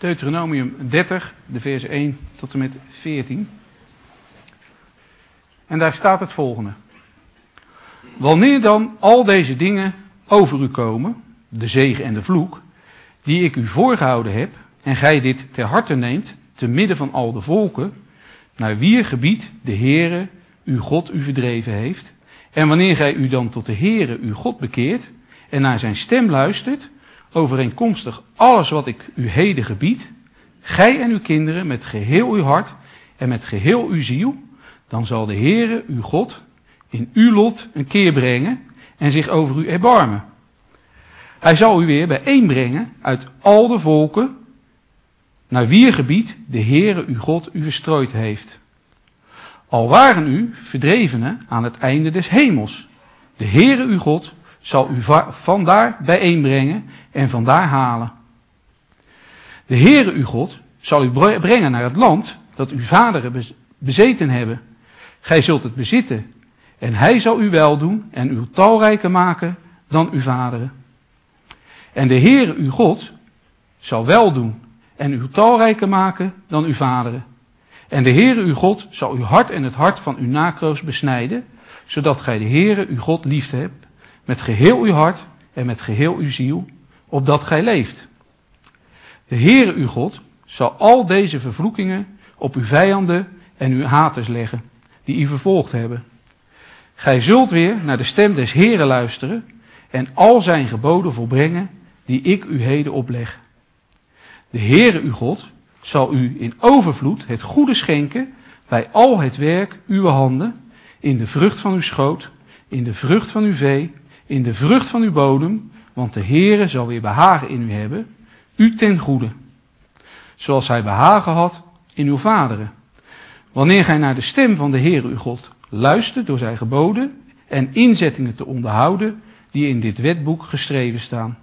Deuteronomium 30, de vers 1 tot en met 14. En daar staat het volgende. Wanneer dan al deze dingen over u komen, de zegen en de vloek, die ik u voorgehouden heb, en gij dit ter harte neemt, te midden van al de volken, naar wier gebied de Heere, uw God, u verdreven heeft, en wanneer gij u dan tot de Heere, uw God, bekeert, en naar zijn stem luistert, overeenkomstig alles wat ik u heden gebied, gij en uw kinderen met geheel uw hart en met geheel uw ziel, dan zal de Heere, uw God, in uw lot een keer brengen en zich over u erbarmen. Hij zal u weer bijeenbrengen uit al de volken, naar wier gebied de Heere, uw God, u verstrooid heeft. Al waren u verdrevenen aan het einde des hemels. De Heere, uw God, zal u vandaar bijeenbrengen en vandaar halen. De Heere uw God zal u brengen naar het land dat uw vaderen bezeten hebben. Gij zult het bezitten en hij zal u wel doen en u talrijker maken dan uw vaderen. En de Heere uw God zal wel doen en u talrijker maken dan uw vaderen. En de Heere uw God zal uw hart en het hart van uw nakroos besnijden, zodat gij de Heere uw God lief hebt met geheel uw hart en met geheel uw ziel, opdat gij leeft. De Heere uw God zal al deze vervloekingen op uw vijanden en uw haters leggen, die u vervolgd hebben. Gij zult weer naar de stem des Heeren luisteren en al zijn geboden volbrengen die ik u heden opleg. De Heere uw God zal u in overvloed het goede schenken bij al het werk uw handen, in de vrucht van uw schoot, in de vrucht van uw vee in de vrucht van uw bodem, want de Heere zal weer behagen in u hebben, u ten goede. Zoals hij behagen had in uw vaderen. Wanneer gij naar de stem van de Heere uw God luistert door zijn geboden en inzettingen te onderhouden die in dit wetboek geschreven staan.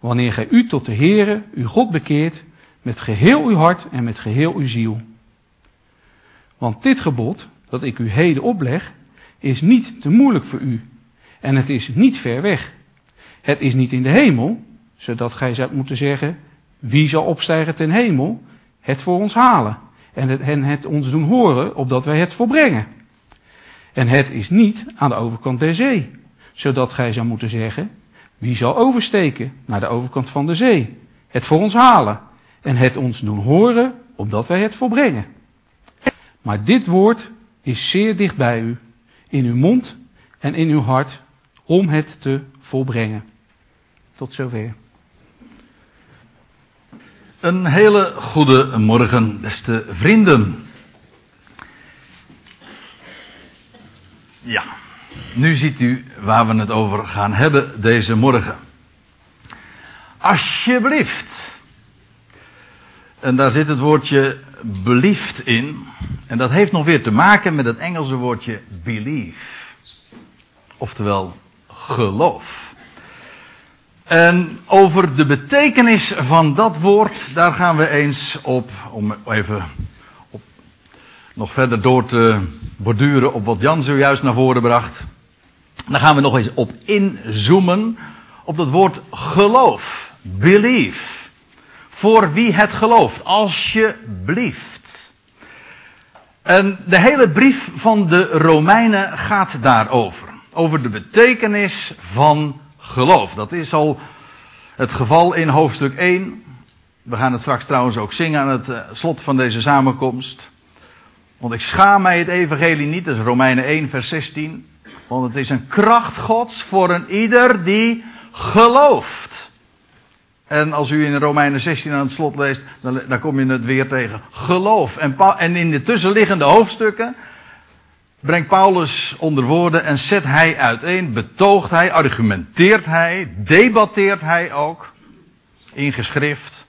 Wanneer gij u tot de Heere uw God bekeert met geheel uw hart en met geheel uw ziel. Want dit gebod dat ik u heden opleg is niet te moeilijk voor u en het is niet ver weg. Het is niet in de hemel, zodat gij zou moeten zeggen, wie zal opstijgen ten hemel, het voor ons halen en het, en het ons doen horen, opdat wij het volbrengen. En het is niet aan de overkant der zee, zodat gij zou moeten zeggen, wie zal oversteken naar de overkant van de zee, het voor ons halen en het ons doen horen, opdat wij het volbrengen. Maar dit woord is zeer dicht bij u, in uw mond en in uw hart, om het te volbrengen. Tot zover. Een hele goede morgen, beste vrienden. Ja, nu ziet u waar we het over gaan hebben deze morgen. Alsjeblieft. En daar zit het woordje beliefd in. En dat heeft nog weer te maken met het Engelse woordje believe. Oftewel geloof. En over de betekenis van dat woord, daar gaan we eens op, om even op, nog verder door te borduren op wat Jan zojuist naar voren bracht. Daar gaan we nog eens op inzoomen op dat woord geloof, believe. Voor wie het gelooft, alsjeblieft. En de hele brief van de Romeinen gaat daarover over de betekenis van geloof. Dat is al het geval in hoofdstuk 1. We gaan het straks trouwens ook zingen aan het eh, slot van deze samenkomst. Want ik schaam mij het evangelie niet, dat is Romeinen 1 vers 16. Want het is een kracht gods voor een ieder die gelooft. En als u in Romeinen 16 aan het slot leest, dan, dan kom je het weer tegen. Geloof. En, en in de tussenliggende hoofdstukken brengt Paulus onder woorden en zet hij uiteen, betoogt hij, argumenteert hij, debatteert hij ook in geschrift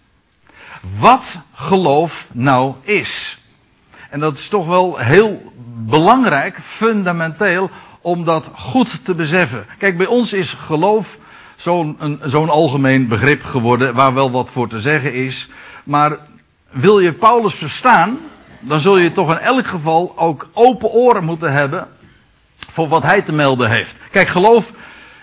wat geloof nou is. En dat is toch wel heel belangrijk, fundamenteel, om dat goed te beseffen. Kijk, bij ons is geloof zo'n algemeen begrip geworden, waar wel wat voor te zeggen is. Maar wil je Paulus verstaan, dan zul je toch in elk geval ook open oren moeten hebben voor wat hij te melden heeft. Kijk, geloof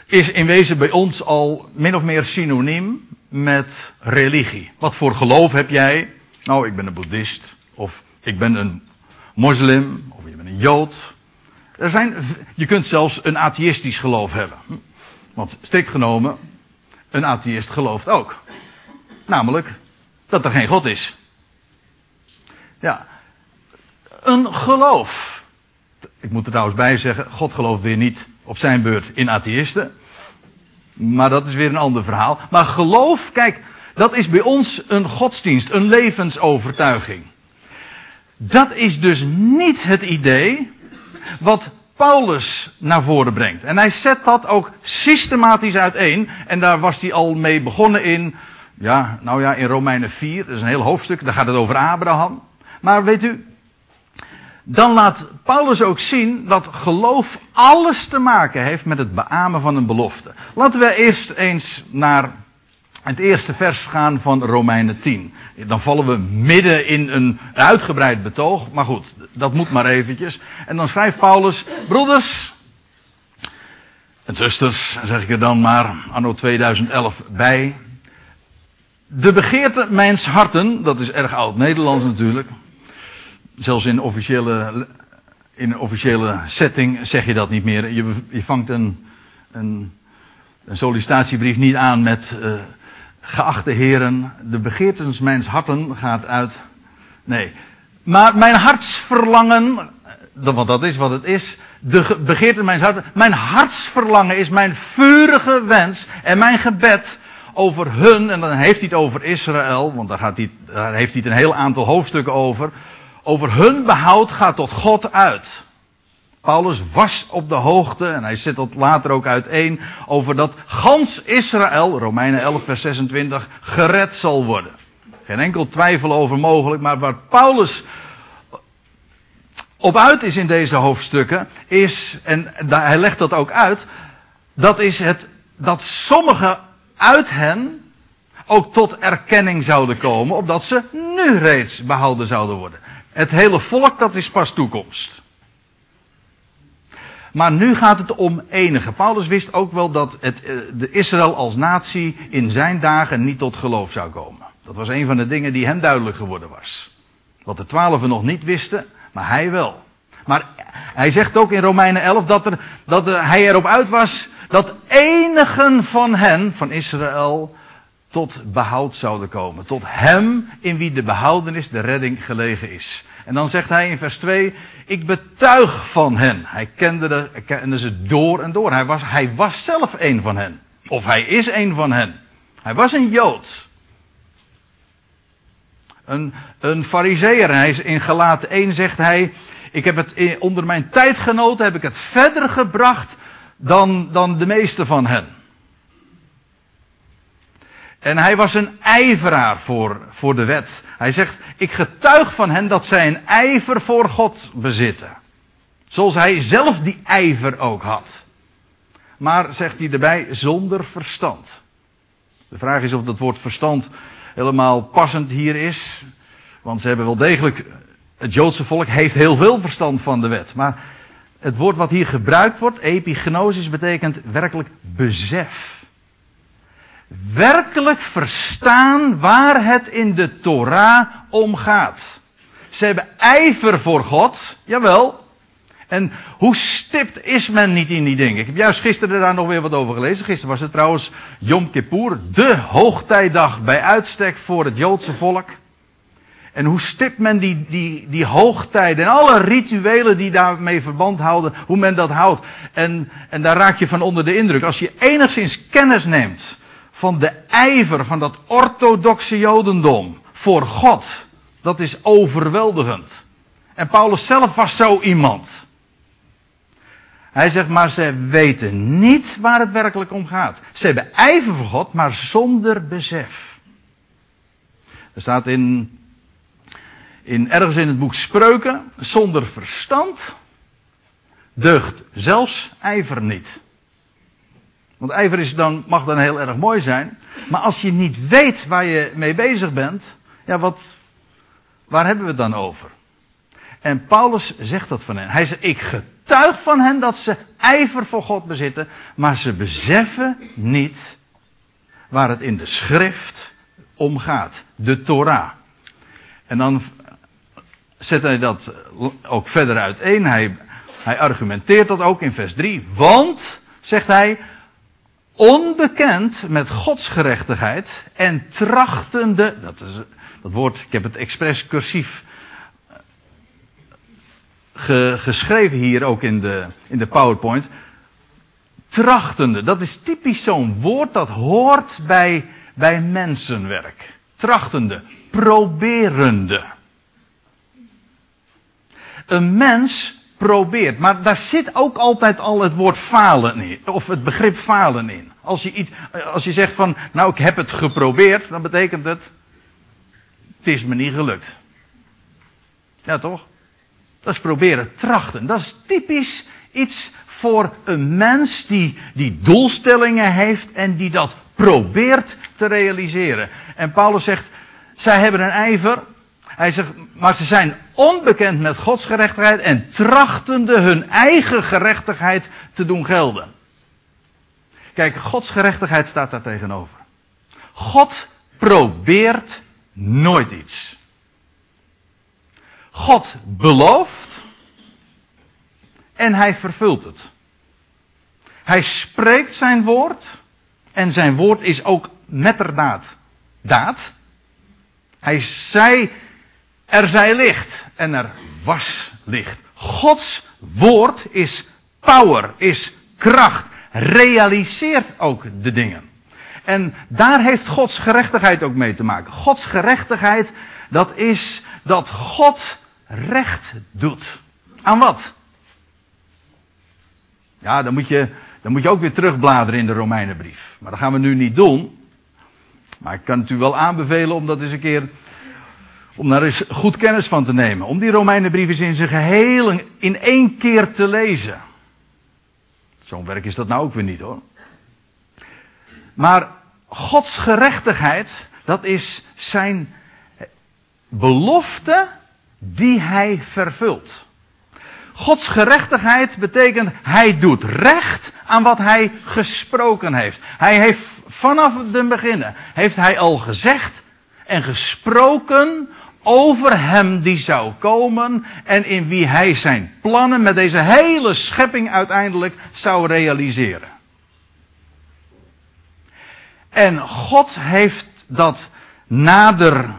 is in wezen bij ons al min of meer synoniem met religie. Wat voor geloof heb jij? Nou, ik ben een boeddhist. Of ik ben een moslim. Of je bent een jood. Er zijn, je kunt zelfs een atheïstisch geloof hebben. Want strikt genomen, een atheïst gelooft ook. Namelijk dat er geen God is. Ja, een geloof. Ik moet er trouwens bij zeggen, God gelooft weer niet op zijn beurt in atheïsten. Maar dat is weer een ander verhaal. Maar geloof, kijk, dat is bij ons een godsdienst, een levensovertuiging. Dat is dus niet het idee wat Paulus naar voren brengt. En hij zet dat ook systematisch uiteen. En daar was hij al mee begonnen in, ja, nou ja, in Romeinen 4. Dat is een heel hoofdstuk, daar gaat het over Abraham. Maar weet u, dan laat Paulus ook zien dat geloof alles te maken heeft met het beamen van een belofte. Laten we eerst eens naar het eerste vers gaan van Romeinen 10. Dan vallen we midden in een uitgebreid betoog, maar goed, dat moet maar eventjes. En dan schrijft Paulus, broeders en zusters, zeg ik er dan maar, anno 2011 bij. De begeerte mijns harten, dat is erg oud Nederlands natuurlijk, zelfs in officiële, in officiële setting zeg je dat niet meer. Je, je vangt een, een, een, sollicitatiebrief niet aan met uh, geachte heren, de begeertens mijns harten gaat uit. Nee. Maar mijn hartsverlangen, want dat is wat het is, de begeerte mijns harten, mijn hartsverlangen is mijn vurige wens en mijn gebed over hun, en dan heeft hij het over Israël, want daar, gaat hij, daar heeft hij het een heel aantal hoofdstukken over, over hun behoud gaat tot God uit. Paulus was op de hoogte, en hij zet dat later ook uiteen, over dat gans Israël, Romeinen 11 vers 26, gered zal worden. Geen enkel twijfel over mogelijk, maar waar Paulus op uit is in deze hoofdstukken, is, en hij legt dat ook uit, dat is het, dat sommigen uit hen ook tot erkenning zouden komen, opdat ze nu reeds behouden zouden worden. Het hele volk, dat is pas toekomst. Maar nu gaat het om enige. Paulus wist ook wel dat het, eh, de Israël als natie in zijn dagen niet tot geloof zou komen. Dat was een van de dingen die hem duidelijk geworden was. Wat de twaalfen nog niet wisten, maar hij wel. Maar hij zegt ook in Romeinen 11 dat, er, dat hij erop uit was dat enigen van hen, van Israël, tot behoud zouden komen. Tot hem in wie de behoudenis, de redding gelegen is. En dan zegt hij in vers 2, ik betuig van hen. Hij kende, de, kende ze door en door. Hij was, hij was zelf een van hen. Of hij is een van hen. Hij was een Jood. Een, een fariseer. Hij is in Galaten 1 zegt hij, ik heb het onder mijn tijdgenoten heb ik het verder gebracht dan, dan de meeste van hen. En hij was een ijveraar voor, voor de wet. Hij zegt, ik getuig van hen dat zij een ijver voor God bezitten. Zoals hij zelf die ijver ook had. Maar, zegt hij erbij, zonder verstand. De vraag is of dat woord verstand helemaal passend hier is. Want ze hebben wel degelijk, het Joodse volk heeft heel veel verstand van de wet. Maar het woord wat hier gebruikt wordt, epignosis, betekent werkelijk besef werkelijk verstaan waar het in de Torah om gaat. Ze hebben ijver voor God, jawel. En hoe stipt is men niet in die dingen? Ik heb juist gisteren daar nog weer wat over gelezen. Gisteren was het trouwens Yom Kippur, de hoogtijdag bij uitstek voor het Joodse volk. En hoe stipt men die, die, die hoogtijden en alle rituelen die daarmee verband houden, hoe men dat houdt. En, en daar raak je van onder de indruk. Als je enigszins kennis neemt van de ijver van dat orthodoxe Jodendom voor God. Dat is overweldigend. En Paulus zelf was zo iemand. Hij zegt, maar ze weten niet waar het werkelijk om gaat. Ze hebben ijver voor God, maar zonder besef. Er staat in, in ergens in het boek Spreuken, zonder verstand deugt zelfs ijver niet. Want ijver is dan, mag dan heel erg mooi zijn. Maar als je niet weet waar je mee bezig bent, ja, wat, waar hebben we het dan over? En Paulus zegt dat van hen. Hij zegt, ik getuigt van hen dat ze ijver voor God bezitten, maar ze beseffen niet waar het in de schrift om gaat. De Torah. En dan zet hij dat ook verder uiteen. Hij, hij argumenteert dat ook in vers 3. Want, zegt hij, onbekend met Gods gerechtigheid en trachtende, dat, is, dat woord, ik heb het expres cursief ge, geschreven hier ook in de, in de PowerPoint. Trachtende, dat is typisch zo'n woord dat hoort bij, bij mensenwerk. Trachtende, proberende. Een mens probeert, maar daar zit ook altijd al het woord falen in, of het begrip falen in. Als je, iets, als je zegt van, nou ik heb het geprobeerd, dan betekent het, het is me niet gelukt. Ja toch? Dat is proberen trachten. Dat is typisch iets voor een mens die, die doelstellingen heeft en die dat probeert te realiseren. En Paulus zegt, zij hebben een ijver. Hij zegt, maar ze zijn onbekend met Gods gerechtigheid en trachtende hun eigen gerechtigheid te doen gelden. Kijk, Gods gerechtigheid staat daar tegenover. God probeert nooit iets. God belooft en hij vervult het. Hij spreekt zijn woord en zijn woord is ook metterdaad daad. Hij zei, er zij licht en er was licht. Gods woord is power, is kracht, realiseert ook de dingen. En daar heeft Gods gerechtigheid ook mee te maken. Gods gerechtigheid, dat is dat God recht doet. Aan wat? Ja, dan moet je, dan moet je ook weer terugbladeren in de Romeinenbrief. Maar dat gaan we nu niet doen. Maar ik kan het u wel aanbevelen om dat eens een keer. om daar eens goed kennis van te nemen. Om die Romeinenbrief eens in zijn geheel in één keer te lezen. Zo'n werk is dat nou ook weer niet hoor. Maar Gods gerechtigheid, dat is zijn belofte die hij vervult. Gods gerechtigheid betekent hij doet recht aan wat hij gesproken heeft. Hij heeft vanaf het beginnen heeft hij al gezegd en gesproken over hem die zou komen en in wie hij zijn plannen met deze hele schepping uiteindelijk zou realiseren. En God heeft dat nader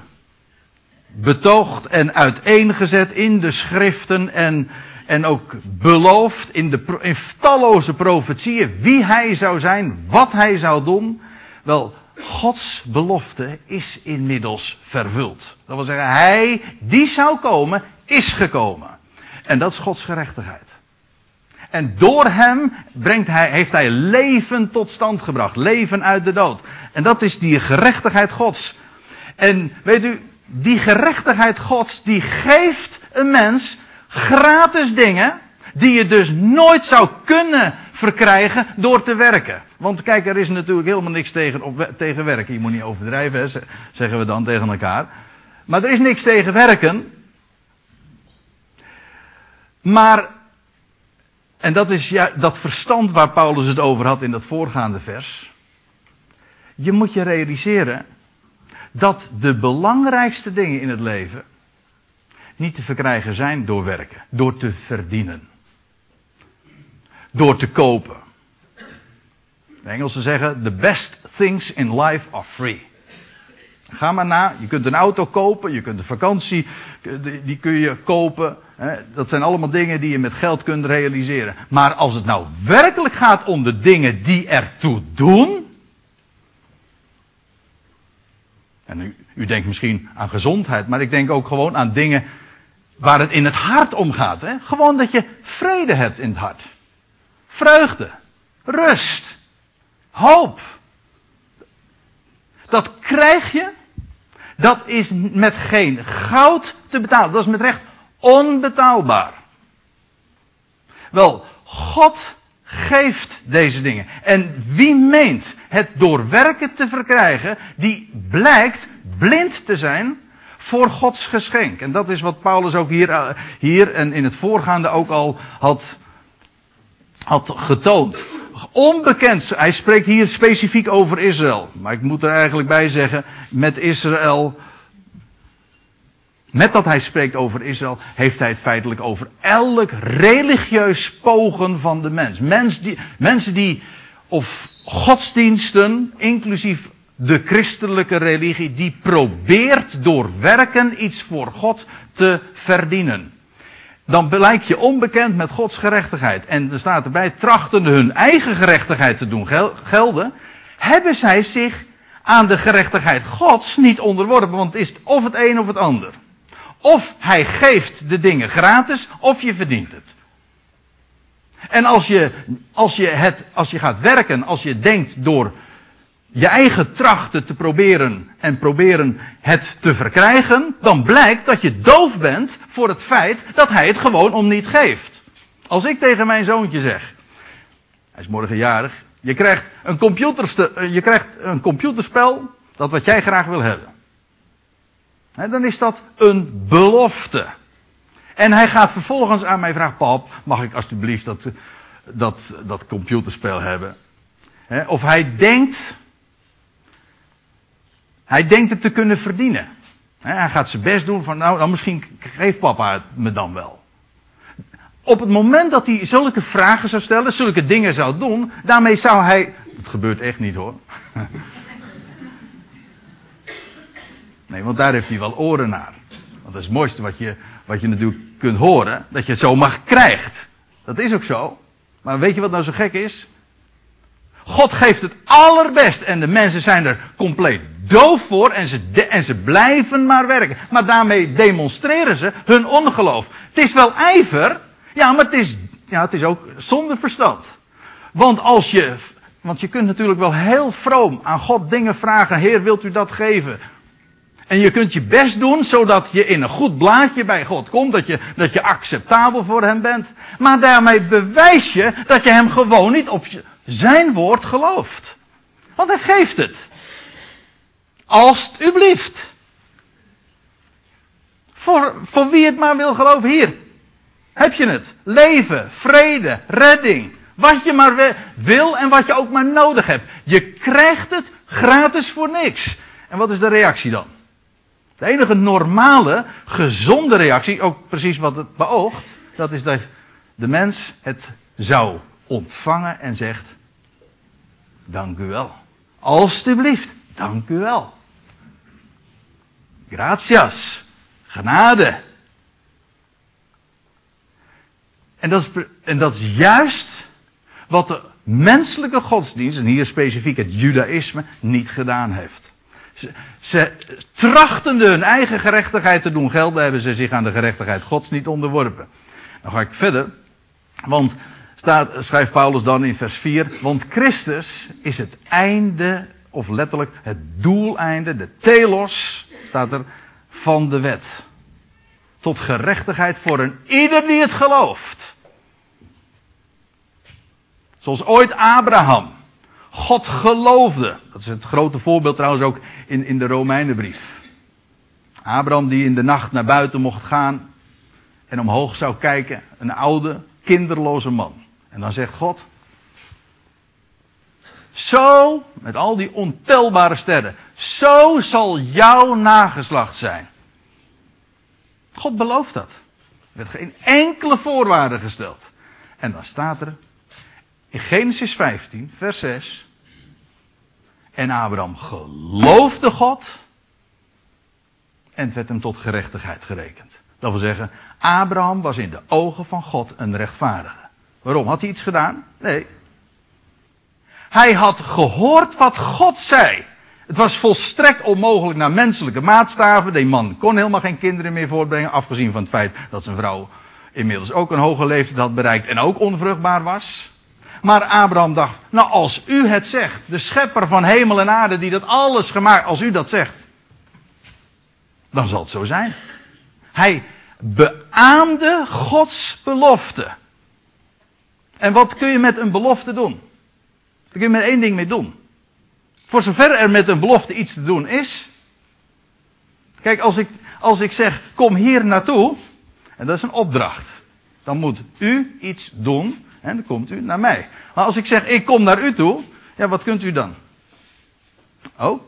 betoogd en uiteengezet in de schriften en, en ook beloofd in, de, in talloze profetieën wie hij zou zijn, wat hij zou doen. Wel, Gods belofte is inmiddels vervuld. Dat wil zeggen, hij die zou komen, is gekomen. En dat is Gods gerechtigheid. En door hem brengt hij, heeft hij leven tot stand gebracht. Leven uit de dood. En dat is die gerechtigheid Gods. En weet u, die gerechtigheid Gods, die geeft een mens gratis dingen, die je dus nooit zou kunnen verkrijgen door te werken. Want kijk, er is natuurlijk helemaal niks tegen, op, tegen werken. Je moet niet overdrijven, hè, zeggen we dan tegen elkaar. Maar er is niks tegen werken. Maar, en dat is ja, dat verstand waar Paulus het over had in dat voorgaande vers. Je moet je realiseren dat de belangrijkste dingen in het leven niet te verkrijgen zijn door werken, door te verdienen, door te kopen. De Engelsen zeggen: The best things in life are free. Ga maar na. Je kunt een auto kopen, je kunt een vakantie, die kun je kopen. Dat zijn allemaal dingen die je met geld kunt realiseren. Maar als het nou werkelijk gaat om de dingen die ertoe doen, En u, u, denkt misschien aan gezondheid, maar ik denk ook gewoon aan dingen waar het in het hart om gaat. Hè? Gewoon dat je vrede hebt in het hart. Vreugde, rust, hoop. Dat krijg je. Dat is met geen goud te betalen. Dat is met recht onbetaalbaar. Wel, God geeft deze dingen. En wie meent het door werken te verkrijgen, die blijkt blind te zijn voor Gods geschenk. En dat is wat Paulus ook hier, eh, hier en in het voorgaande ook al had had getoond. Onbekend. Hij spreekt hier specifiek over Israël. Maar ik moet er eigenlijk bij zeggen, met Israël. Met dat hij spreekt over Israël, heeft hij het feitelijk over elk religieus pogen van de mens. mens die, mensen die, of godsdiensten, inclusief de christelijke religie, die probeert door werken iets voor God te verdienen dan blijkt je onbekend met Gods gerechtigheid. En er staat erbij, trachtende hun eigen gerechtigheid te doen gelden, hebben zij zich aan de gerechtigheid Gods niet onderworpen, want het is of het een of het ander. Of hij geeft de dingen gratis, of je verdient het. En als je, als je, het, als je gaat werken, als je denkt door je eigen trachten te proberen en proberen het te verkrijgen, dan blijkt dat je doof bent voor het feit dat hij het gewoon om niet geeft. Als ik tegen mijn zoontje zeg, hij is morgen jarig, je krijgt een, je krijgt een computerspel, dat wat jij graag wil hebben. dan is dat een belofte. En hij gaat vervolgens aan mij vragen, pap, mag ik alsjeblieft dat, dat, dat computerspel hebben? of hij denkt hij denkt het te kunnen verdienen. Hij gaat zijn best doen van, nou, dan misschien geeft papa het me dan wel. Op het moment dat hij zulke vragen zou stellen, zulke dingen zou doen, daarmee zou hij. Dat gebeurt echt niet hoor. Nee, want daar heeft hij wel oren naar. Want dat is het mooiste wat je, wat je natuurlijk kunt horen, dat je het zomaar krijgt. Dat is ook zo. Maar weet je wat nou zo gek is? God geeft het allerbest en de mensen zijn er compleet doof voor en ze, en ze blijven maar werken. Maar daarmee demonstreren ze hun ongeloof. Het is wel ijver, ja, maar het is, ja, het is ook zonder verstand. Want als je, want je kunt natuurlijk wel heel vroom aan God dingen vragen. Heer, wilt u dat geven? En je kunt je best doen zodat je in een goed blaadje bij God komt, dat je, dat je acceptabel voor hem bent. Maar daarmee bewijs je dat je hem gewoon niet op zijn woord gelooft. Want hij geeft het. Alsjeblieft. Voor, voor wie het maar wil geloven, hier. Heb je het. Leven, vrede, redding. Wat je maar wil en wat je ook maar nodig hebt. Je krijgt het gratis voor niks. En wat is de reactie dan? De enige normale, gezonde reactie, ook precies wat het beoogt, dat is dat de mens het zou ontvangen en zegt: Dank u wel. Alsjeblieft, dank u wel. Gratias. Genade. En dat, is, en dat is juist wat de menselijke godsdienst, en hier specifiek het judaïsme, niet gedaan heeft. Ze, ze trachtende hun eigen gerechtigheid te doen gelden, hebben ze zich aan de gerechtigheid gods niet onderworpen. Dan ga ik verder, want staat, schrijft Paulus dan in vers 4, want Christus is het einde, of letterlijk het doeleinde, de telos, staat er, van de wet. Tot gerechtigheid voor een ieder die het gelooft. Zoals ooit Abraham. God geloofde. Dat is het grote voorbeeld trouwens ook in, in de Romeinenbrief. Abraham die in de nacht naar buiten mocht gaan en omhoog zou kijken. Een oude, kinderloze man. En dan zegt God, zo, met al die ontelbare sterren, zo zal jouw nageslacht zijn. God belooft dat. Er werd geen enkele voorwaarde gesteld. En dan staat er in Genesis 15, vers 6. En Abraham geloofde God. En het werd hem tot gerechtigheid gerekend. Dat wil zeggen, Abraham was in de ogen van God een rechtvaardige. Waarom? Had hij iets gedaan? Nee. Hij had gehoord wat God zei. Het was volstrekt onmogelijk naar menselijke maatstaven. Die man kon helemaal geen kinderen meer voortbrengen. Afgezien van het feit dat zijn vrouw inmiddels ook een hoge leeftijd had bereikt en ook onvruchtbaar was. Maar Abraham dacht, nou als u het zegt, de schepper van hemel en aarde die dat alles gemaakt, als u dat zegt, dan zal het zo zijn. Hij beaamde Gods belofte. En wat kun je met een belofte doen? Daar kun je met één ding mee doen. Voor zover er met een belofte iets te doen is. Kijk, als ik, als ik zeg, kom hier naartoe. En dat is een opdracht. Dan moet u iets doen En dan komt u naar mij. Maar als ik zeg, ik kom naar u toe, ja, wat kunt u dan? Oh?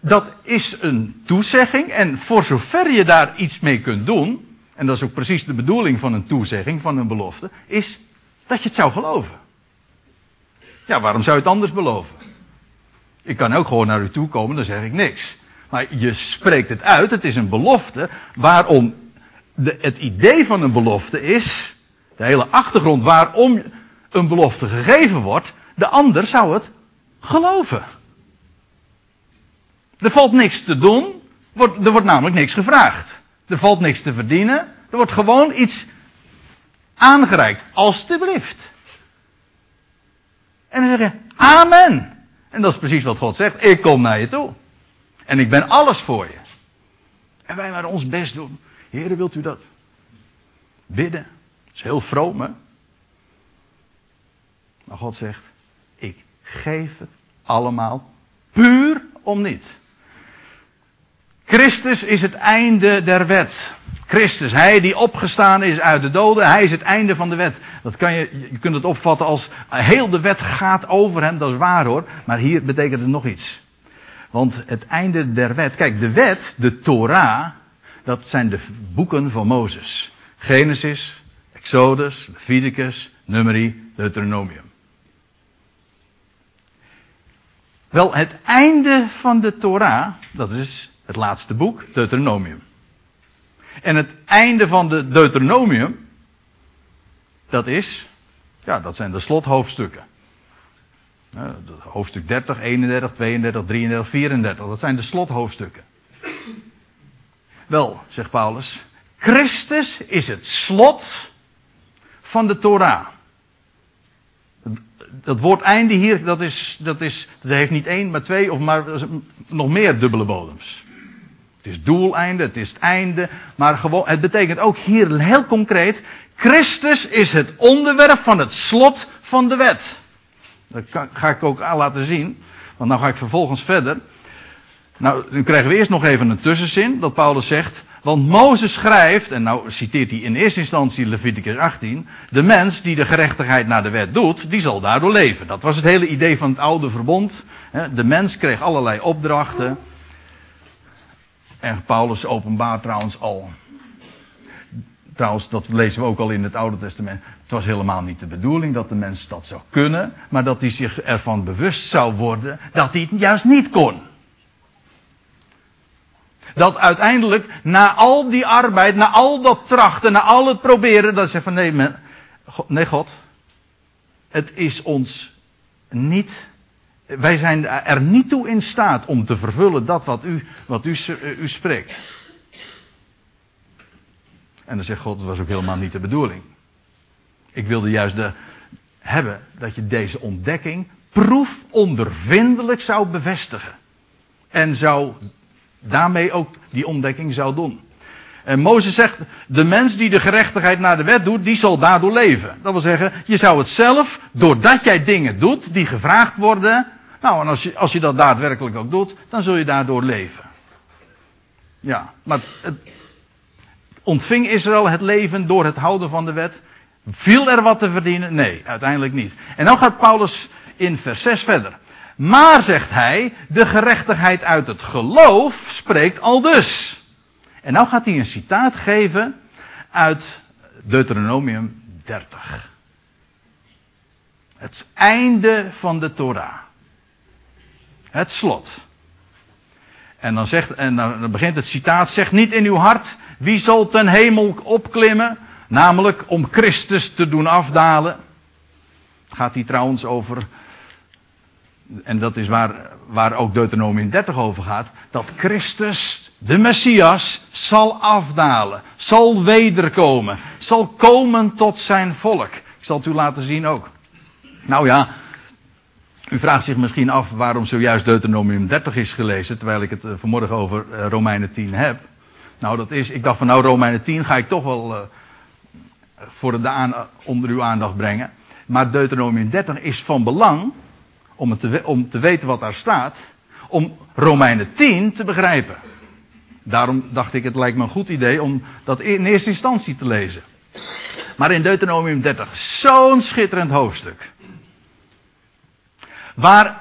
Dat is een toezegging en voor zover je daar iets mee kunt doen, en dat is ook precies de bedoeling van een toezegging, van een belofte, is dat je het zou geloven. Ja, waarom zou je het anders beloven? Ik kan ook gewoon naar u toe komen, dan zeg ik niks. Maar je spreekt het uit, het is een belofte. Waarom de, het idee van een belofte is, de hele achtergrond waarom een belofte gegeven wordt, de ander zou het geloven. Er valt niks te doen, er wordt namelijk niks gevraagd. Er valt niks te verdienen, er wordt gewoon iets aangereikt. Alsjeblieft. En dan zeg je, amen. En dat is precies wat God zegt. Ik kom naar je toe. En ik ben alles voor je. En wij maar ons best doen. Heren, wilt u dat? Bidden. Dat is heel vroom, hè? Maar God zegt, ik geef het allemaal puur om niet. Christus is het einde der wet. Christus, hij die opgestaan is uit de doden, hij is het einde van de wet. Dat kan je, je kunt het opvatten als heel de wet gaat over hem, dat is waar hoor. Maar hier betekent het nog iets. Want het einde der wet, kijk, de wet, de Torah, dat zijn de boeken van Mozes. Genesis, Exodus, Leviticus, Numeri, Deuteronomium. Wel, het einde van de Torah, dat is het laatste boek, Deuteronomium. En het einde van de Deuteronomium, dat is, ja, dat zijn de slothoofdstukken. Hoofdstuk 30, 31, 32, 33, 34, dat zijn de slothoofdstukken. Wel, zegt Paulus, Christus is het slot van de Torah. Dat woord einde hier, dat, is, dat, is, dat heeft niet één, maar twee of maar nog meer dubbele bodems. Het is doeleinde, het is het einde, maar gewoon, het betekent ook hier heel concreet, Christus is het onderwerp van het slot van de wet. Dat ga ik ook laten zien, want nou ga ik vervolgens verder. Nou, dan krijgen we eerst nog even een tussenzin, dat Paulus zegt, want Mozes schrijft, en nou citeert hij in eerste instantie Leviticus 18, de mens die de gerechtigheid naar de wet doet, die zal daardoor leven. Dat was het hele idee van het oude verbond. De mens kreeg allerlei opdrachten. En Paulus openbaart trouwens al. Trouwens, dat lezen we ook al in het Oude Testament. Het was helemaal niet de bedoeling dat de mens dat zou kunnen, maar dat hij zich ervan bewust zou worden dat hij het juist niet kon. Dat uiteindelijk, na al die arbeid, na al dat trachten, na al het proberen, dat ze van nee, nee God, het is ons niet wij zijn er niet toe in staat om te vervullen dat wat u, wat u, u spreekt. En dan zegt God, dat was ook helemaal niet de bedoeling. Ik wilde juist de, hebben dat je deze ontdekking proefondervindelijk zou bevestigen. En zou daarmee ook die ontdekking zou doen. En Mozes zegt, de mens die de gerechtigheid naar de wet doet, die zal daardoor leven. Dat wil zeggen, je zou het zelf, doordat jij dingen doet die gevraagd worden, nou, en als je, als je dat daadwerkelijk ook doet, dan zul je daardoor leven. Ja, maar het, ontving Israël het leven door het houden van de wet? Viel er wat te verdienen? Nee, uiteindelijk niet. En dan gaat Paulus in vers 6 verder. Maar, zegt hij, de gerechtigheid uit het geloof spreekt al dus. En nou gaat hij een citaat geven uit Deuteronomium 30. Het einde van de Torah. Het slot. En dan, zegt, en dan begint het citaat, zeg niet in uw hart, wie zal ten hemel opklimmen? Namelijk om Christus te doen afdalen. Gaat hij trouwens over, en dat is waar, waar ook Deuteronomium 30 over gaat, dat Christus, de Messias, zal afdalen, zal wederkomen, zal komen tot zijn volk. Ik zal het u laten zien ook. Nou ja, u vraagt zich misschien af waarom zojuist Deuteronomium 30 is gelezen, terwijl ik het eh, vanmorgen over eh, Romeinen 10 heb. Nou, dat is, ik dacht van nou, Romeinen 10 ga ik toch wel uh, voor de onder uw aandacht brengen. Maar Deuteronomium 30 is van belang, om, te, om te weten wat daar staat, om Romeinen 10 te begrijpen. Daarom dacht ik, het lijkt me een goed idee om dat in eerste instantie te lezen. Maar in Deuteronomium 30, zo'n schitterend hoofdstuk. Waar,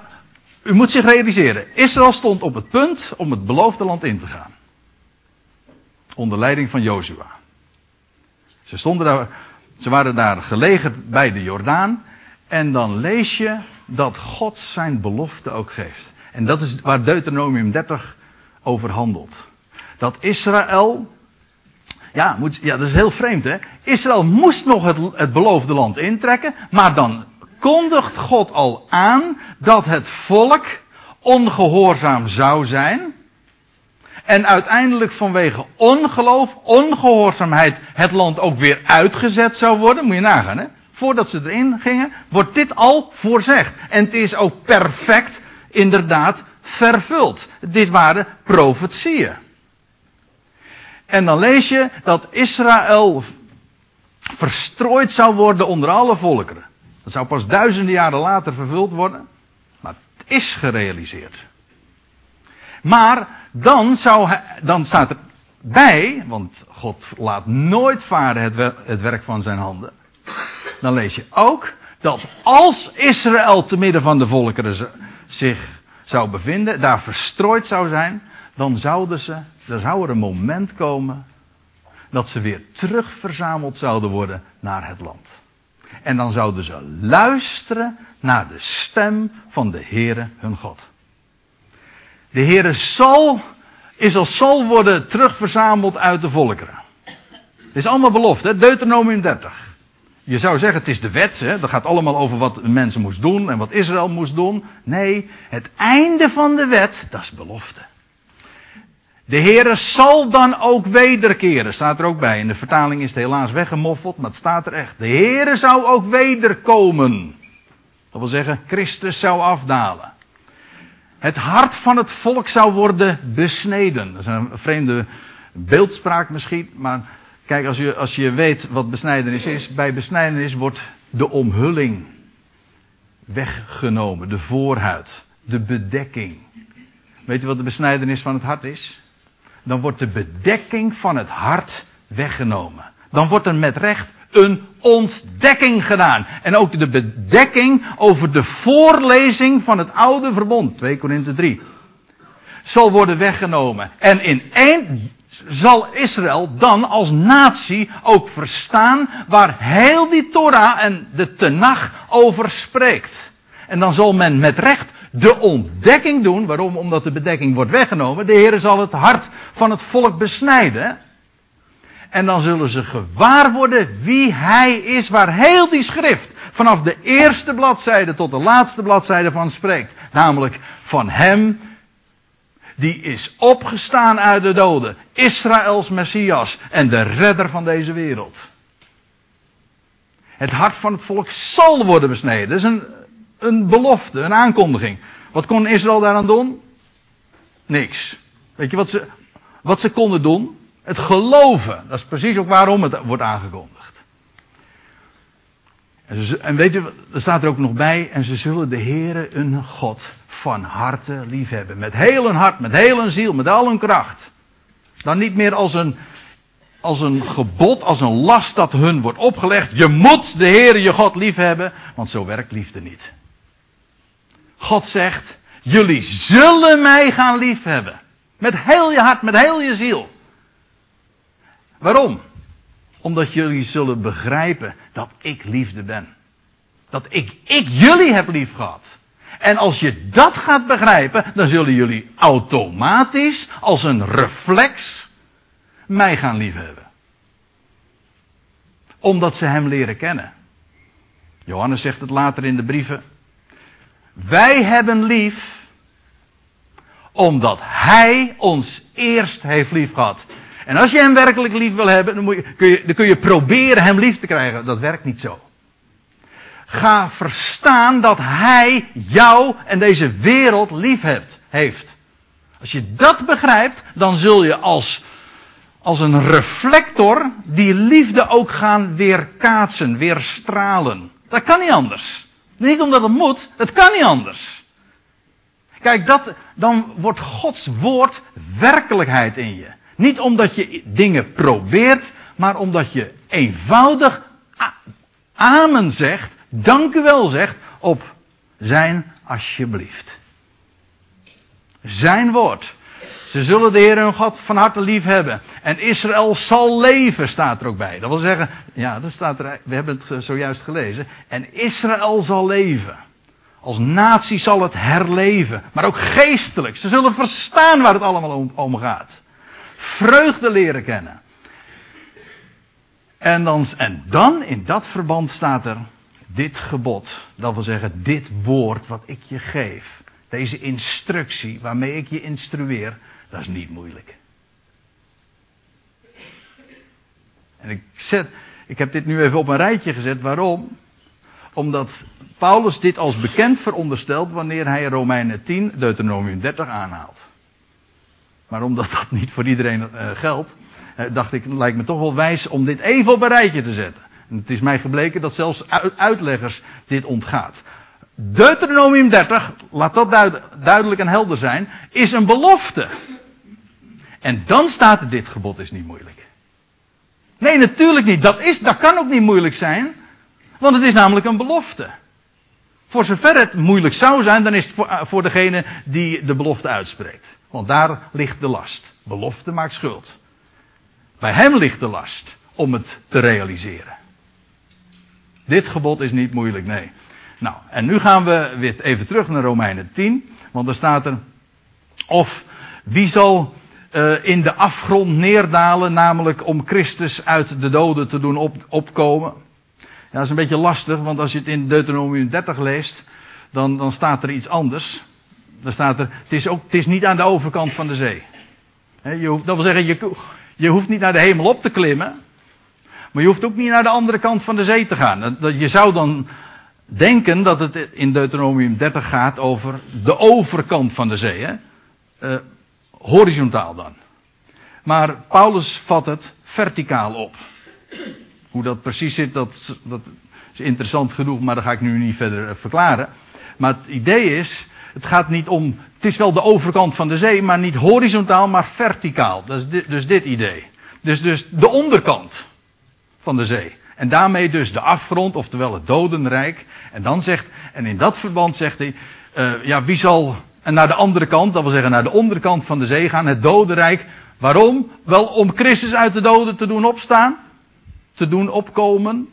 u moet zich realiseren, Israël stond op het punt om het beloofde land in te gaan. Onder leiding van Jozua. Ze stonden daar, ze waren daar gelegen bij de Jordaan. En dan lees je dat God zijn belofte ook geeft. En dat is waar Deuteronomium 30 over handelt. Dat Israël. Ja, moet, ja, dat is heel vreemd hè. Israël moest nog het, het beloofde land intrekken. Maar dan kondigt God al aan dat het volk ongehoorzaam zou zijn. En uiteindelijk vanwege ongeloof, ongehoorzaamheid, het land ook weer uitgezet zou worden. Moet je nagaan, hè? Voordat ze erin gingen, wordt dit al voorzegd. En het is ook perfect, inderdaad, vervuld. Dit waren profetieën. En dan lees je dat Israël verstrooid zou worden onder alle volkeren. Dat zou pas duizenden jaren later vervuld worden. Maar het is gerealiseerd. Maar dan, zou hij, dan staat er bij, want God laat nooit varen het, het werk van zijn handen. Dan lees je ook dat als Israël te midden van de volkeren zich zou bevinden, daar verstrooid zou zijn, dan zouden ze, er zou er een moment komen dat ze weer terug verzameld zouden worden naar het land. En dan zouden ze luisteren naar de stem van de Heere hun God. De Heere zal, is als zal worden terugverzameld uit de volkeren. Het is allemaal belofte, Deuteronomium 30. Je zou zeggen, het is de wet, hè? dat gaat allemaal over wat mensen moest doen en wat Israël moest doen. Nee, het einde van de wet, dat is belofte. De Heere zal dan ook wederkeren, staat er ook bij. In de vertaling is het helaas weggemoffeld, maar het staat er echt. De Heere zou ook wederkomen. Dat wil zeggen, Christus zou afdalen. Het hart van het volk zou worden besneden. Dat is een vreemde beeldspraak misschien, maar kijk, als je, als je weet wat besnijdenis is, bij besnijdenis wordt de omhulling weggenomen, de voorhuid, de bedekking. Weet je wat de besnijdenis van het hart is? Dan wordt de bedekking van het hart weggenomen. Dan wordt er met recht een ontdekking gedaan. En ook de bedekking over de voorlezing van het oude verbond, 2 Korinthe 3, zal worden weggenomen. En in één zal Israël dan als natie ook verstaan waar heel die Torah en de Tenach over spreekt. En dan zal men met recht de ontdekking doen. Waarom? Omdat de bedekking wordt weggenomen. De Heer zal het hart van het volk besnijden. En dan zullen ze gewaar worden wie hij is, waar heel die schrift vanaf de eerste bladzijde tot de laatste bladzijde van spreekt. Namelijk van hem die is opgestaan uit de doden. Israëls Messias en de redder van deze wereld. Het hart van het volk zal worden besneden. Dat is een, een belofte, een aankondiging. Wat kon Israël daaraan doen? Niks. Weet je wat ze, wat ze konden doen? Het geloven. Dat is precies ook waarom het wordt aangekondigd. En, en weet je, er staat er ook nog bij, en ze zullen de Heere hun God van harte liefhebben. Met heel hun hart, met heel hun ziel, met al hun kracht. Dan niet meer als een, als een gebod, als een last dat hun wordt opgelegd. Je moet de Heere je God liefhebben, want zo werkt liefde niet. God zegt, jullie zullen mij gaan liefhebben. Met heel je hart, met heel je ziel. Waarom? Omdat jullie zullen begrijpen dat ik liefde ben. Dat ik, ik jullie heb lief gehad. En als je dat gaat begrijpen, dan zullen jullie automatisch, als een reflex, mij gaan liefhebben. Omdat ze hem leren kennen. Johannes zegt het later in de brieven. Wij hebben lief, omdat hij ons eerst heeft lief gehad. En als je hem werkelijk lief wil hebben, dan, moet je, kun, je, dan kun je proberen hem lief te krijgen. Dat werkt niet zo. Ga verstaan dat hij jou en deze wereld lief hebt, heeft. Als je dat begrijpt, dan zul je als, als een reflector die liefde ook gaan weerkaatsen, weerstralen. Dat kan niet anders. Niet omdat het moet, het kan niet anders. Kijk, dat, dan wordt Gods woord werkelijkheid in je. Niet omdat je dingen probeert, maar omdat je eenvoudig amen zegt, dank u wel zegt, op zijn alsjeblieft. Zijn woord. Ze zullen de Heer hun God van harte lief hebben. En Israël zal leven, staat er ook bij. Dat wil zeggen, ja, dat staat er, we hebben het zojuist gelezen. En Israël zal leven. Als natie zal het herleven. Maar ook geestelijk. Ze zullen verstaan waar het allemaal om, gaat. Vreugde leren kennen. En dan, en dan in dat verband staat er dit gebod. Dat wil zeggen, dit woord wat ik je geef. Deze instructie waarmee ik je instrueer. Dat is niet moeilijk. En ik, zet, ik heb dit nu even op een rijtje gezet. Waarom? Omdat Paulus dit als bekend veronderstelt wanneer hij Romeinen 10, Deuteronomium 30 aanhaalt. Maar omdat dat niet voor iedereen uh, geldt, uh, dacht ik, lijkt me toch wel wijs om dit even op een rijtje te zetten. En het is mij gebleken dat zelfs uitleggers dit ontgaat. Deuteronomium 30, laat dat duidelijk en helder zijn, is een belofte. En dan staat er dit gebod is niet moeilijk. Nee, natuurlijk niet. Dat, is, dat kan ook niet moeilijk zijn. Want het is namelijk een belofte. Voor zover het moeilijk zou zijn, dan is het voor, eh, voor degene die de belofte uitspreekt. Want daar ligt de last. Belofte maakt schuld. Bij hem ligt de last om het te realiseren. Dit gebod is niet moeilijk, nee. Nou, en nu gaan we weer even terug naar Romeinen 10. Want daar staat er. Of wie zal uh, in de afgrond neerdalen, namelijk om Christus uit de doden te doen op, opkomen. Ja, dat is een beetje lastig, want als je het in Deuteronomium 30 leest, dan, dan staat er iets anders. Dan staat er, het is, ook, het is niet aan de overkant van de zee. Je hoeft, dat wil zeggen, je, je hoeft niet naar de hemel op te klimmen. Maar je hoeft ook niet naar de andere kant van de zee te gaan. Je zou dan denken dat het in Deuteronomium 30 gaat over de overkant van de zee. Hè? Uh, horizontaal dan. Maar Paulus vat het verticaal op. Hoe dat precies zit, dat, dat is interessant genoeg, maar dat ga ik nu niet verder verklaren. Maar het idee is, het gaat niet om, het is wel de overkant van de zee, maar niet horizontaal, maar verticaal. Dat is dus dit idee. Dus, dus de onderkant van de zee. En daarmee dus de afgrond, oftewel het dodenrijk. En dan zegt, en in dat verband zegt hij, uh, ja, wie zal en naar de andere kant, dat wil zeggen naar de onderkant van de zee gaan, het dodenrijk. Waarom? Wel om Christus uit de doden te doen opstaan, te doen opkomen.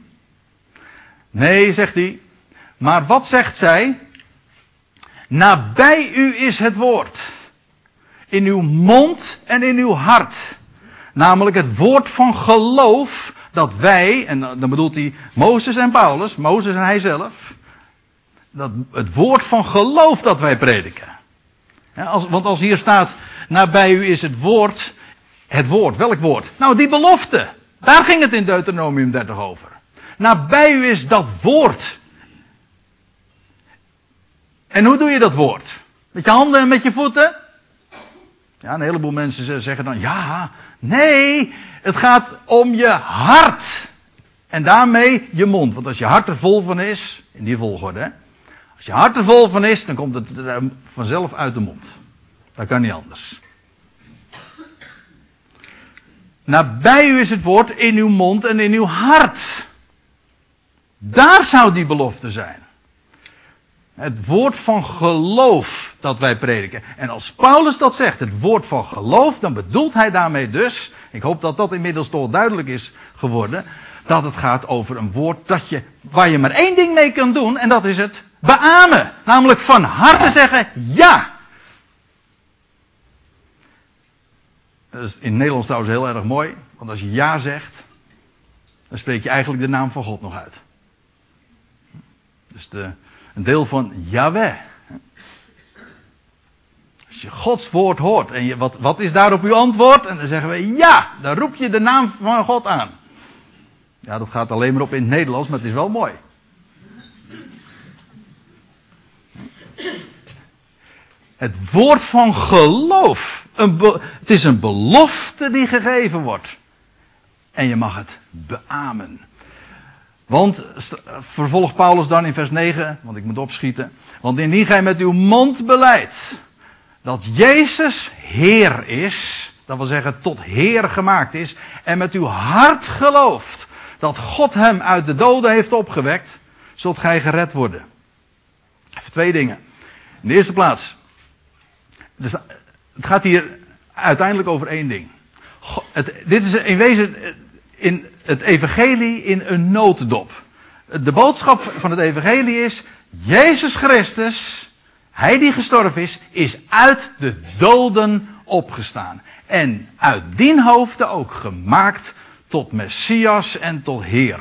Nee, zegt hij. Maar wat zegt zij? Nabij u is het woord. In uw mond en in uw hart. Namelijk het woord van geloof dat wij, en dan bedoelt hij Mozes en Paulus, Mozes en hij zelf, dat het woord van geloof dat wij prediken. als, want als hier staat, nabij u is het woord, het woord, welk woord? Nou, die belofte. Daar ging het in Deuteronomium 30 over. Nabij u is dat woord. En hoe doe je dat woord? Met je handen en met je voeten? Ja, een heleboel mensen zeggen dan, ja, nee, het gaat om je hart. En daarmee je mond. Want als je hart er vol van is, in die volgorde, als je hart er vol van is, dan komt het vanzelf uit de mond. Dat kan niet anders. Nabij u is het woord in uw mond en in uw hart. Daar zou die belofte zijn. Het woord van geloof dat wij prediken. En als Paulus dat zegt, het woord van geloof, dan bedoelt hij daarmee dus, ik hoop dat dat inmiddels toch duidelijk is geworden, dat het gaat over een woord dat je, waar je maar één ding mee kan doen, en dat is het beamen. Namelijk van harte zeggen ja. Dat is in Nederlands trouwens heel erg mooi, want als je ja zegt, dan spreek je eigenlijk de naam van God nog uit. Dus de, een deel van Yahweh. Als je Gods woord hoort en je, wat, wat is daarop uw antwoord? En dan zeggen we ja, dan roep je de naam van God aan. Ja, dat gaat alleen maar op in het Nederlands, maar het is wel mooi. Het woord van geloof. Een het is een belofte die gegeven wordt. En je mag het beamen. Want, vervolgt Paulus dan in vers 9, want ik moet opschieten. Want indien gij met uw mond beleidt dat Jezus Heer is, dat wil zeggen tot Heer gemaakt is, en met uw hart gelooft dat God hem uit de doden heeft opgewekt, zult gij gered worden. Even twee dingen. In de eerste plaats, dus het gaat hier uiteindelijk over één ding. Dit is in wezen in het evangelie in een nooddop. De boodschap van het evangelie is, Jezus Christus, hij die gestorven is, is uit de doden opgestaan. En uit dien hoofde ook gemaakt tot Messias en tot Heer.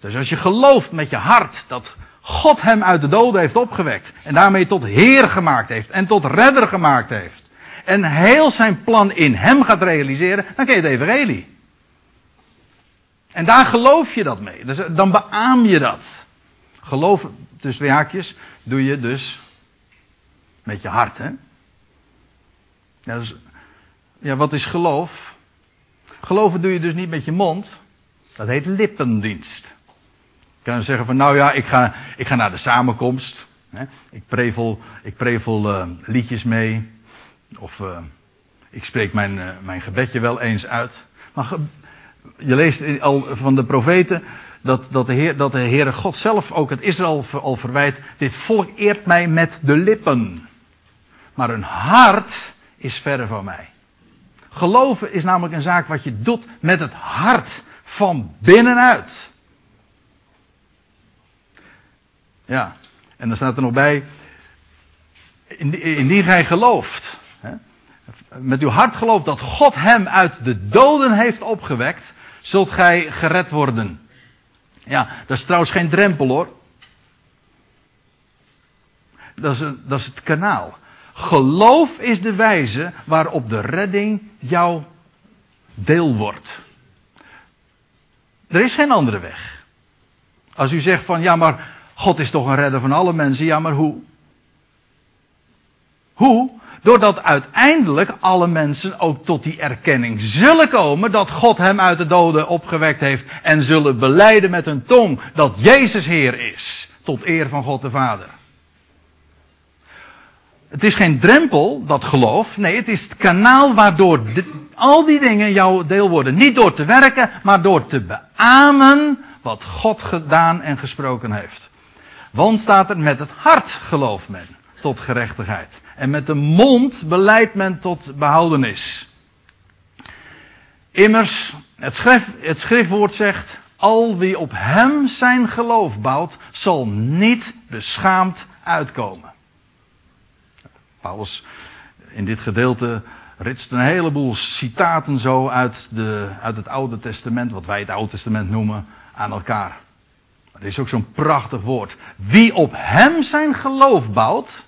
Dus als je gelooft met je hart dat God hem uit de doden heeft opgewekt en daarmee tot Heer gemaakt heeft en tot Redder gemaakt heeft en heel zijn plan in hem gaat realiseren, dan ken je het evangelie. En daar geloof je dat mee. Dus dan beaam je dat. Geloof, tussen twee haakjes, doe je dus met je hart. Hè? Ja, dus, ja, wat is geloof? Geloven doe je dus niet met je mond. Dat heet lippendienst. Je kan zeggen van, nou ja, ik ga, ik ga naar de samenkomst. Hè? Ik prevel, ik prevel uh, liedjes mee. Of uh, ik spreek mijn, uh, mijn gebedje wel eens uit. Maar je leest al van de profeten dat, dat, de Heer, dat de Heere God zelf ook het Israël al verwijt. Dit volk eert mij met de lippen. Maar een hart is verre van mij. Geloven is namelijk een zaak wat je doet met het hart van binnenuit. Ja, en dan staat er nog bij. Indien gij gelooft met uw hart gelooft dat God hem uit de doden heeft opgewekt, zult gij gered worden. Ja, dat is trouwens geen drempel hoor. Dat is, dat is het kanaal. Geloof is de wijze waarop de redding jouw deel wordt. Er is geen andere weg. Als u zegt van ja, maar God is toch een redder van alle mensen. Ja, maar hoe? Hoe? Doordat uiteindelijk alle mensen ook tot die erkenning zullen komen dat God hem uit de doden opgewekt heeft en zullen beleiden met hun tong dat Jezus Heer is, tot eer van God de Vader. Het is geen drempel, dat geloof. Nee, het is het kanaal waardoor al die dingen jouw deel worden. Niet door te werken, maar door te beamen wat God gedaan en gesproken heeft. Want staat er met het hart gelooft men tot gerechtigheid. En met de mond beleidt men tot behoudenis. Immers, het, het schriftwoord zegt, al wie op hem zijn geloof bouwt, zal niet beschaamd uitkomen. Paulus in dit gedeelte ritst een heleboel citaten zo uit, de, uit het Oude Testament, wat wij het Oude Testament noemen, aan elkaar. Er is ook zo'n prachtig woord. Wie op hem zijn geloof bouwt,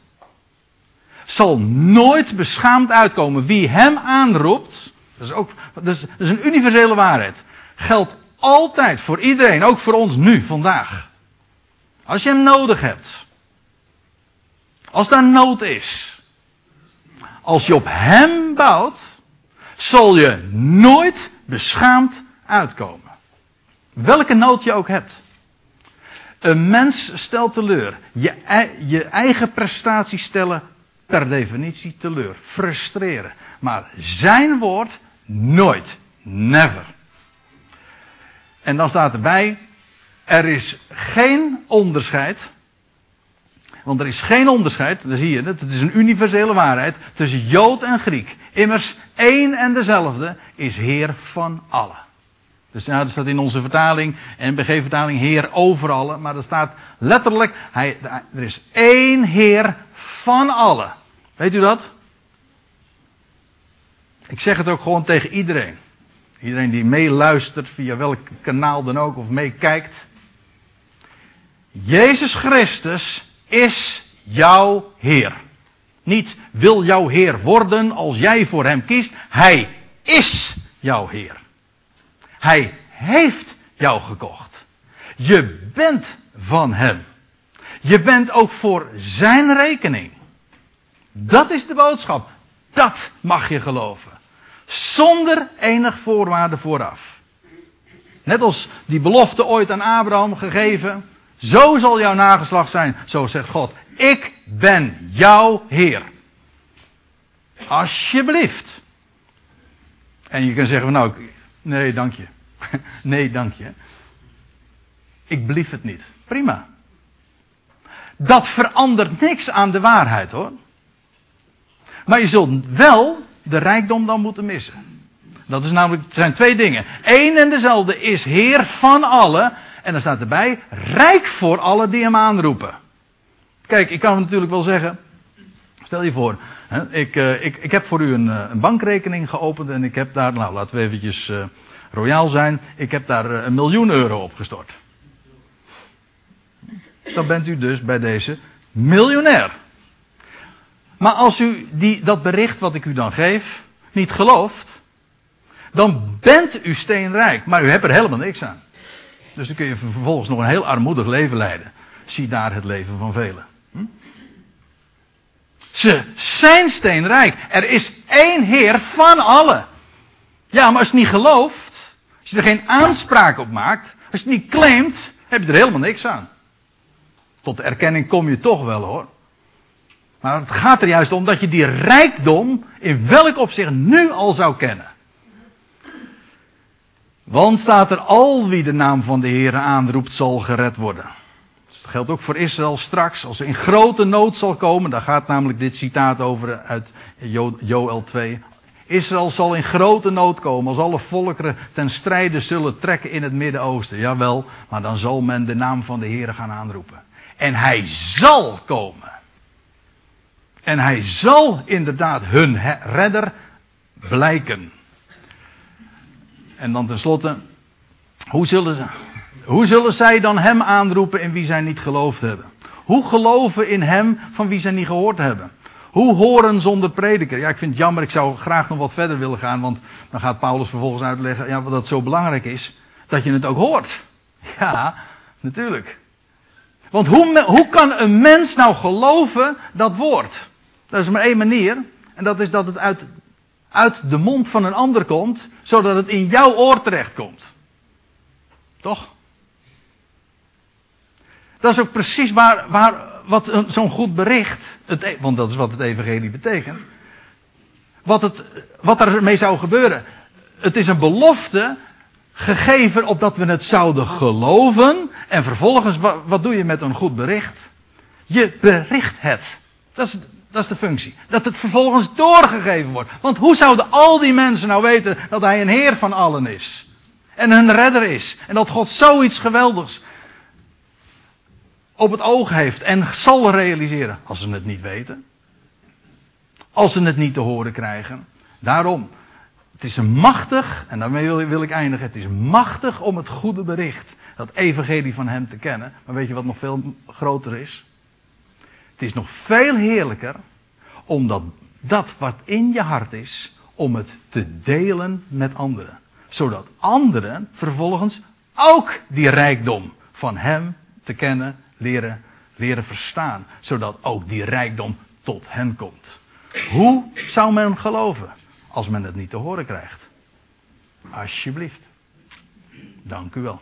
zal nooit beschaamd uitkomen. Wie hem aanroept, dat is, ook, dat is, een universele waarheid. Geldt altijd voor iedereen, ook voor ons nu, vandaag. Als je hem nodig hebt. Als daar nood is. Als je op hem bouwt, zal je nooit beschaamd uitkomen. Welke nood je ook hebt. Een mens stelt teleur. Je, je eigen prestatie stellen per definitie teleur, frustreren. Maar zijn woord nooit, never. En dan staat erbij, er is geen onderscheid. Want er is geen onderscheid, dan zie je het, het is een universele waarheid, tussen Jood en Griek. Immers één en dezelfde is Heer van allen. Dus ja, staat in onze vertaling, NBG-vertaling, Heer over allen. Maar er staat letterlijk, hij, er is één Heer van allen. Weet u dat? Ik zeg het ook gewoon tegen iedereen. Iedereen die meeluistert via welk kanaal dan ook of meekijkt. Jezus Christus is jouw Heer. Niet wil jouw Heer worden als jij voor Hem kiest. Hij is jouw Heer. Hij heeft jou gekocht. Je bent van Hem. Je bent ook voor Zijn rekening. Dat is de boodschap. Dat mag je geloven. Zonder enig voorwaarde vooraf. Net als die belofte ooit aan Abraham gegeven. Zo zal jouw nageslacht zijn. Zo zegt God. Ik ben jouw Heer. Alsjeblieft. En je kan zeggen, nou, nee, dank je. nee, dank je. Ik blief het niet. Prima. Dat verandert niks aan de waarheid hoor. Maar je zult wel de rijkdom dan moeten missen. Dat is namelijk, het zijn twee dingen. Eén en dezelfde is Heer van allen. En dan staat erbij, rijk voor allen die hem aanroepen. Kijk, ik kan natuurlijk wel zeggen, stel je voor, hè, ik, uh, ik, ik heb voor u een, eh, een, bankrekening geopend en ik heb daar, nou laten we eventjes uh, royaal zijn, ik heb daar een miljoen euro op gestort. Dan bent u dus bij deze miljonair. Maar als u die, dat bericht wat ik u dan geef niet gelooft, dan bent u steenrijk, maar u hebt er helemaal niks aan. Dus dan kun je vervolgens nog een heel armoedig leven leiden. Zie daar het leven van velen. Hm? Ze zijn steenrijk. Er is één Heer van allen. Ja, maar als je niet gelooft, als je er geen aanspraak op maakt, als je het niet claimt, heb je er helemaal niks aan. Tot de erkenning kom je toch wel hoor. Maar het gaat er juist om dat je die rijkdom in welk opzicht nu al zou kennen. Want staat er al wie de naam van de Heer aanroept zal gered worden. Dat geldt ook voor Israël straks. Als er in grote nood zal komen. Daar gaat namelijk dit citaat over uit Joel 2. Israël zal in grote nood komen als alle volkeren ten strijde zullen trekken in het Midden-Oosten. Jawel, maar dan zal men de naam van de Heer gaan aanroepen. En hij zal komen. En hij zal inderdaad hun redder blijken. En dan tenslotte, hoe zullen, ze, hoe zullen zij dan hem aanroepen in wie zij niet geloofd hebben? Hoe geloven in hem van wie zij niet gehoord hebben? Hoe horen zonder prediker? Ja, ik vind het jammer, ik zou graag nog wat verder willen gaan, want dan gaat Paulus vervolgens uitleggen ja, wat dat zo belangrijk is, dat je het ook hoort. Ja, natuurlijk. Want hoe, hoe kan een mens nou geloven dat woord? Dat is maar één manier, en dat is dat het uit uit de mond van een ander komt, zodat het in jouw oor terechtkomt. Toch? Dat is ook precies waar, waar wat zo'n goed bericht, het, e- want dat is wat het evangelie betekent, wat, het, wat er mee zou gebeuren. Het is een belofte gegeven opdat we het zouden geloven. En vervolgens, wat doe je met een goed bericht? Je bericht het. Dat is, dat is de functie. Dat het vervolgens doorgegeven wordt. Want hoe zouden al die mensen nou weten dat hij een Heer van allen is? En een redder is. En dat God zoiets geweldigs op het oog heeft en zal realiseren. Als ze het niet weten. Als ze het niet te horen krijgen. Daarom. Het is een machtig, en daarmee wil ik eindigen. Het is machtig om het goede bericht, dat evangelie van hem te kennen. Maar weet je wat nog veel groter is? Het is nog veel heerlijker omdat dat wat in je hart is, om het te delen met anderen. Zodat anderen vervolgens ook die rijkdom van Hem te kennen, leren, leren verstaan. Zodat ook die rijkdom tot hen komt. Hoe zou men geloven als men het niet te horen krijgt? Alsjeblieft. Dank u wel.